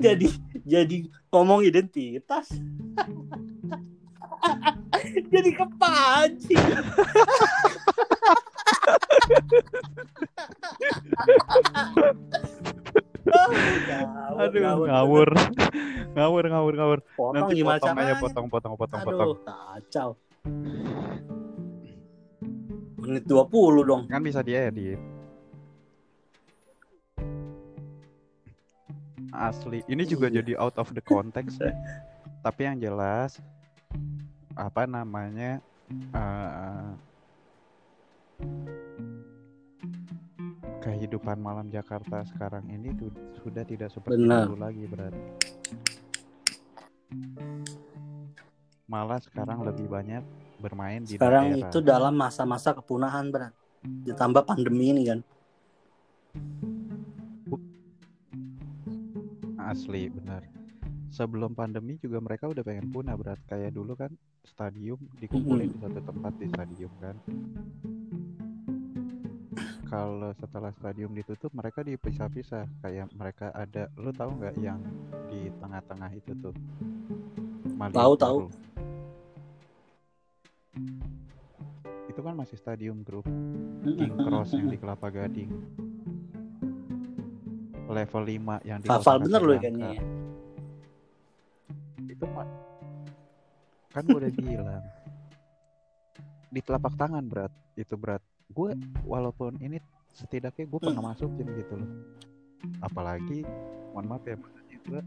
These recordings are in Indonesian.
jadi jadi ngomong identitas jadi kepancing Aduh, ngawur. ngawur, ngawur, ngawur. Potong Nanti gimana potong aja, potong, potong, potong, Aduh, potong. kacau. Menit 20 dong. Kan bisa diedit. Asli, ini juga Iya. jadi out of the context. Tapi yang jelas apa namanya eh, kehidupan malam Jakarta sekarang ini tu- sudah tidak seperti Benar. dulu lagi berarti. Malah sekarang lebih banyak bermain di Sekarang daerah. itu dalam masa-masa kepunahan berat. Ditambah pandemi ini kan. Asli benar. Sebelum pandemi juga mereka udah pengen punah berat kayak dulu kan stadium dikumpulin di satu tempat di stadium kan. Kalau setelah stadium ditutup mereka dipisah-pisah kayak mereka ada lu tahu nggak yang di tengah-tengah itu tuh Tahu, tahu. Malioboro. Itu kan masih stadium grup King Cross yang di Kelapa Gading. Level 5 yang di Hafal bener loh Kasablanca. kayaknya. ya. itu mah kan gue udah bilang di telapak tangan berat itu berat gue walaupun ini setidaknya gue pernah masukin gitu loh apalagi mohon maaf ya maksudnya gue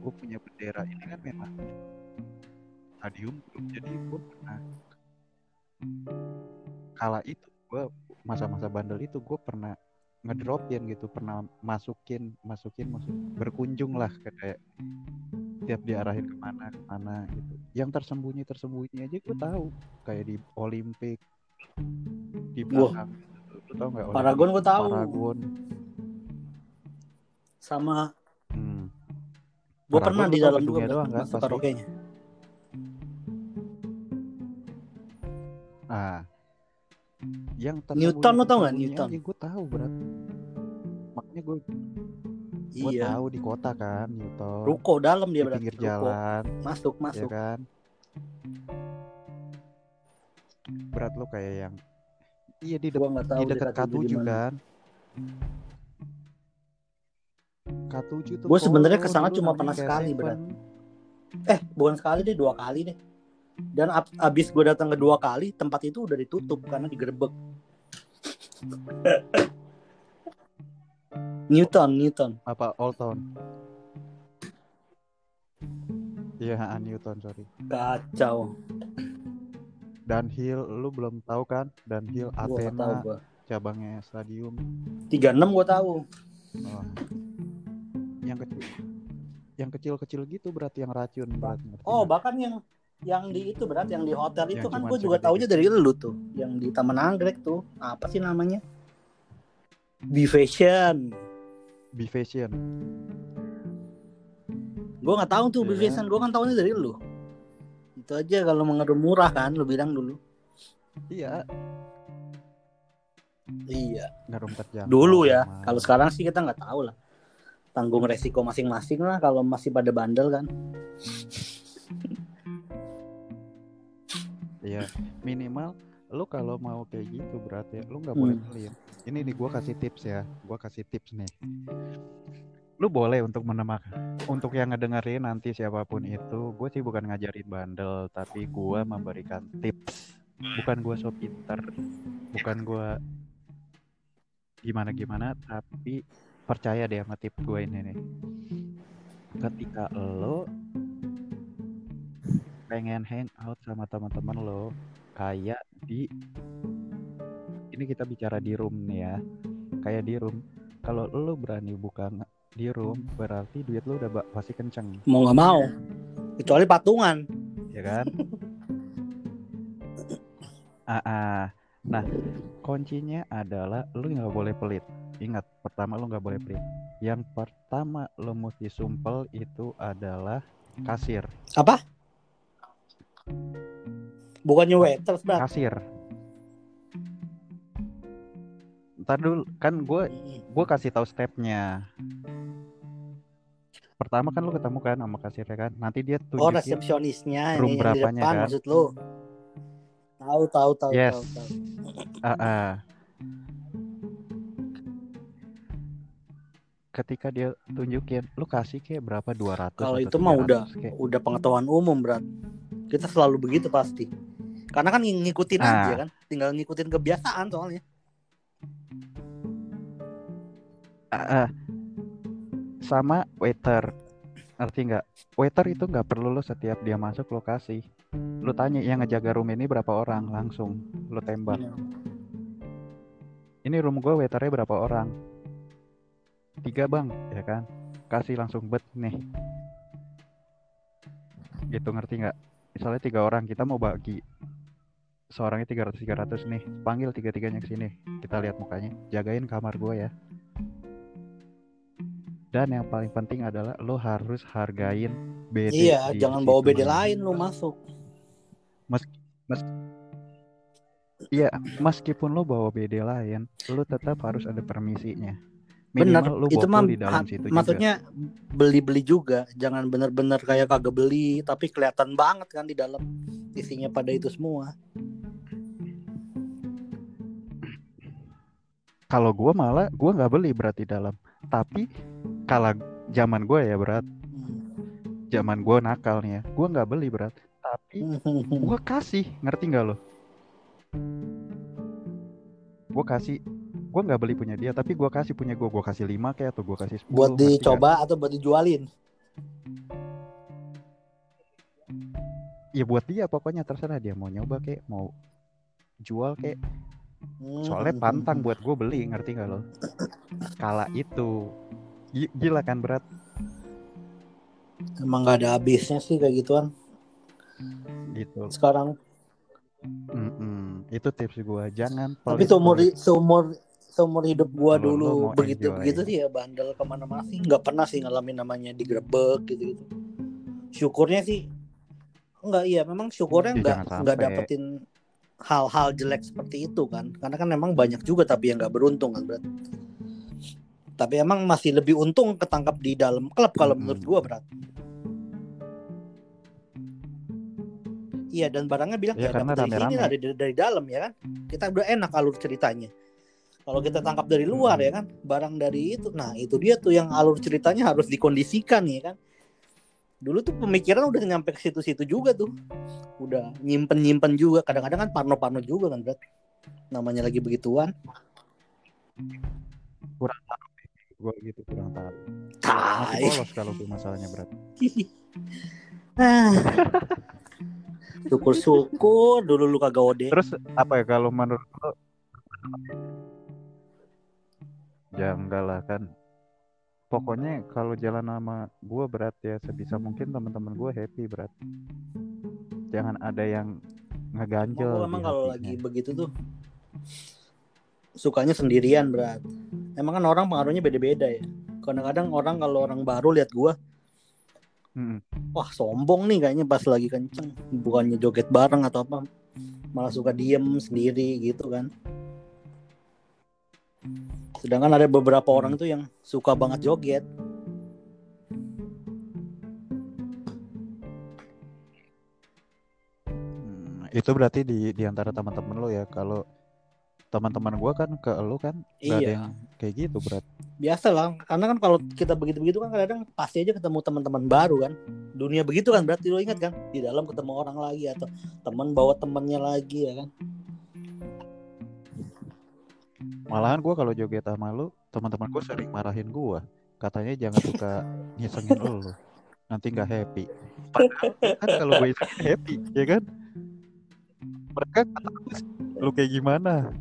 gue punya bendera ini kan memang stadium grup jadi gue pernah kala itu gue masa-masa bandel itu gue pernah ngedropin gitu pernah masukin masukin masuk berkunjung lah ke kayak tiap diarahin ke mana ke mana gitu yang tersembunyi tersembunyi aja gue tahu kayak di Olimpik di belakang gitu. lu tau nggak Paragon gue tahu. Paragon Sama hmm. gue pernah di dalam juga doang kan masuk pasti? karaoke-nya. ah yang Newton lu tau nggak, Newton? gue tahu berat makanya gue gue Iya. tahu di kota kan Newton Ruko dalam dia di berarti. pinggir Ruko. jalan Masuk, ya masuk. kan berat lo kayak yang iya di, tahu di dekat dekat itu K7 di mana. kan K7 tuh Gua sebenarnya ke sana cuma pernah sekali, berat. Eh, bukan sekali deh, dua kali deh. Dan ab- abis gue datang kedua kali, tempat itu udah ditutup karena digerebek. Newton, Newton. apa Old Town iya ah, Newton sorry Kacau. Dunhill lu belum tahu kan nggak tahu Athena gua. cabangnya stadium 36 gue tahu. oh. yang kecil yang kecil-kecil gitu berarti yang racun berat ngerti Oh, bahkan yang yang di itu berat yang di hotel itu Yang kan gue juga taunya gitu. dari lu tuh. Yang di Taman Anggrek tuh apa sih namanya? Be Fashion. Be Fashion. Gue nggak tahu tuh Be Iya. Fashion. Gue kan taunya dari lu. Itu aja kalau mengedu murah kan lu bilang dulu. Iya. Iya. Dulu ya. Emang. kalau sekarang sih kita nggak tahu lah. Tanggung resiko masing-masing lah kalau masih pada bandel kan Iya, minimal lu kalau mau kayak gitu berarti lu nggak boleh Hmm. pelit. Ini nih gua kasih tips ya, gua kasih tips nih. Lu boleh untuk menemak, untuk yang ngedengerin nanti siapa pun itu, gue sih bukan ngajarin bandel, tapi gua memberikan tips. Bukan gua so pinter, bukan gua gimana gimana, tapi percaya deh sama tips gue ini nih. Ketika lo pengen hang out sama teman-teman lo. Kayak di ini kita bicara di room nih ya. Kayak di room kalau lo berani buka di room berarti duit lo udah pasti kenceng. Mau nggak mau. Kecuali patungan. Ya kan? Ah, ah. nah kuncinya adalah lo nggak boleh pelit. Ingat pertama lo nggak boleh pelit. Yang pertama lo mesti sumpel itu adalah kasir. Apa bukannya waiters berat kasir ntar dulu kan gue gue kasih tahu stepnya pertama kan lu ketemu kan sama kasirnya kan nanti dia Oh tunjukin resepsionisnya room ini yang di berapanya, depan kan? maksud lu? Tahu tahu tahu Yes. tahu tahu. Ah, ah. ketika dia tunjukin lu kasih kayak berapa 200 Kalau itu mah 300, udah kayak, udah pengetahuan umum berat. Kita selalu begitu pasti. Karena kan ng- ngikutin Ah. aja kan, tinggal ngikutin kebiasaan soalnya. ah, ah. sama waiter. Ngerti nggak? Waiter itu nggak perlu lo setiap dia masuk lokasi. Lu tanya yang ngejaga room ini berapa orang? Langsung lu tembak. Iya. ini room gue waiternya berapa orang? Tiga bang. Ya kan? Kasih langsung bet nih. Gitu ngerti nggak misalnya tiga orang kita mau bagi seorangnya 300 300 nih panggil tiga tiganya ke sini kita lihat mukanya jagain kamar gue ya dan yang paling penting adalah lo harus hargain BD Iya, jangan bawa BD lain lu masuk. Iya, meskipun lo bawa BD lain, lo tetap harus ada permisinya. Bener, lo itu mah di dalam situ maksudnya beli-beli juga, jangan bener-bener kayak kagak beli, tapi kelihatan banget kan di dalam isinya pada itu semua. Kalau gua malah gua nggak beli berat di dalam. Tapi kalau zaman gua ya berat, zaman gua nakal nih ya, gua nggak beli berat. Tapi Hmm. gua kasih, ngerti nggak lo? Gua kasih, gua nggak beli punya dia, tapi gua kasih punya gua, gua kasih 5 kayak atau gua kasih 10. buat dicoba atau buat dijualin. Ya buat dia pokoknya terserah dia mau nyoba kayak mau jual kayak Hmm. soalnya pantang buat gue beli ngerti nggak lo kala itu Gi- gila kan berat Emang gak ada habisnya sih kayak gituan. gitu Sekarang Mm-mm. itu tips gue jangan tapi seumur pelit. seumur seumur hidup gua lu dulu begitu enjoy. begitu sih ya bandel ke mana-mana sih nggak pernah sih ngalamin namanya digerebek gitu gitu syukurnya sih enggak iya memang syukurnya Ya, nggak nggak dapetin hal-hal jelek seperti itu kan karena kan memang banyak juga tapi yang nggak beruntung kan berat tapi emang masih lebih untung ketangkap di dalam klub kalau Mm-mm. menurut gua berat Iya dan barangnya bilang Iya, ya, karena dari sini dari, dari dalam ya kan. Kita udah enak alur ceritanya. Kalau kita tangkap dari luar ya kan, barang dari itu. Nah, itu dia tuh yang alur ceritanya harus dikondisikan ya kan. Dulu tuh pemikiran udah nyampe ke situ-situ juga tuh. Udah nyimpen-nyimpen juga. Kadang-kadang kan parno-parno juga kan, Brat. Namanya lagi begituan. gue gitu kurang tahu masih polos kalau gue masalahnya berat Ah. Syukur-syukur dulu lu kagak ode. terus apa ya kalau menurut lo ya enggak lah kan pokoknya kalau jalan sama gue berat ya sebisa mungkin teman-teman gue happy berat jangan ada yang ngeganjel Emang, emang kalau lagi begitu tuh sukanya sendirian berat. Emang kan orang pengaruhnya beda-beda ya. Kadang-kadang orang kalau orang baru lihat gua, Mm-mm. wah sombong nih kayaknya pas lagi kenceng, bukannya joget bareng atau apa, malah suka diem sendiri gitu kan. Sedangkan ada beberapa orang tuh yang suka banget joget. Hmm, itu berarti di di antara teman-teman lo ya kalau teman-teman gue kan ke lo kan nggak ada Iya. yang kayak gitu berat Biasa lah, karena kan kalau kita begitu-begitu kan kadang-kadang pasti aja ketemu teman-teman baru kan. Dunia begitu kan berarti lo ingat kan? Di dalam ketemu orang lagi atau teman bawa temannya lagi ya kan. Malahan gue kalau joget sama lo teman-teman gue sering marahin gue katanya jangan suka ngisengin lo nanti nggak happy. Kan kalau gue happy ya kan? Mereka lu kayak gimana?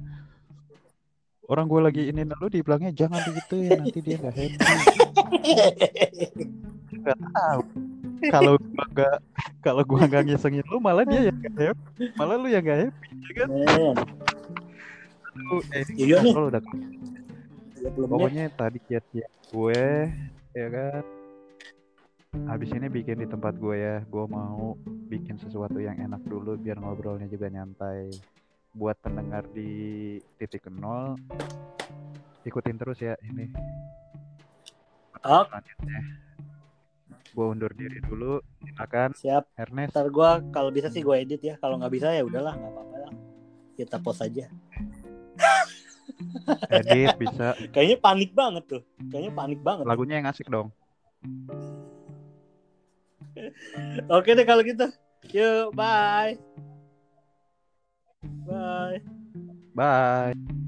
Orang gue lagi ini lu dibilangnya jangan begitu ya nanti dia nggak happy. Nggak tahu. Kalau gua nggak kalau gua nggak ngisengin lu malah dia yang nggak happy. Malah lu yang nggak happy ya kan lu eh, Iya nih. udah 30 menit. pokoknya tadi kiat-kiat gue ya kan habis ini bikin di tempat gue ya gue mau bikin sesuatu yang enak dulu biar ngobrolnya juga nyantai buat pendengar di titik nol ikutin terus ya ini Oke. selanjutnya Gue undur diri dulu. Silakan Siap. Ernest. Ntar gue kalau bisa sih gue edit ya. Kalau nggak bisa ya udahlah nggak apa-apa lah. Kita post aja. Edit bisa. Kayaknya panik banget tuh. Kayaknya panik banget. Lagunya yang asik dong. Oke deh kalau gitu. Yuk, bye. Bye. Bye.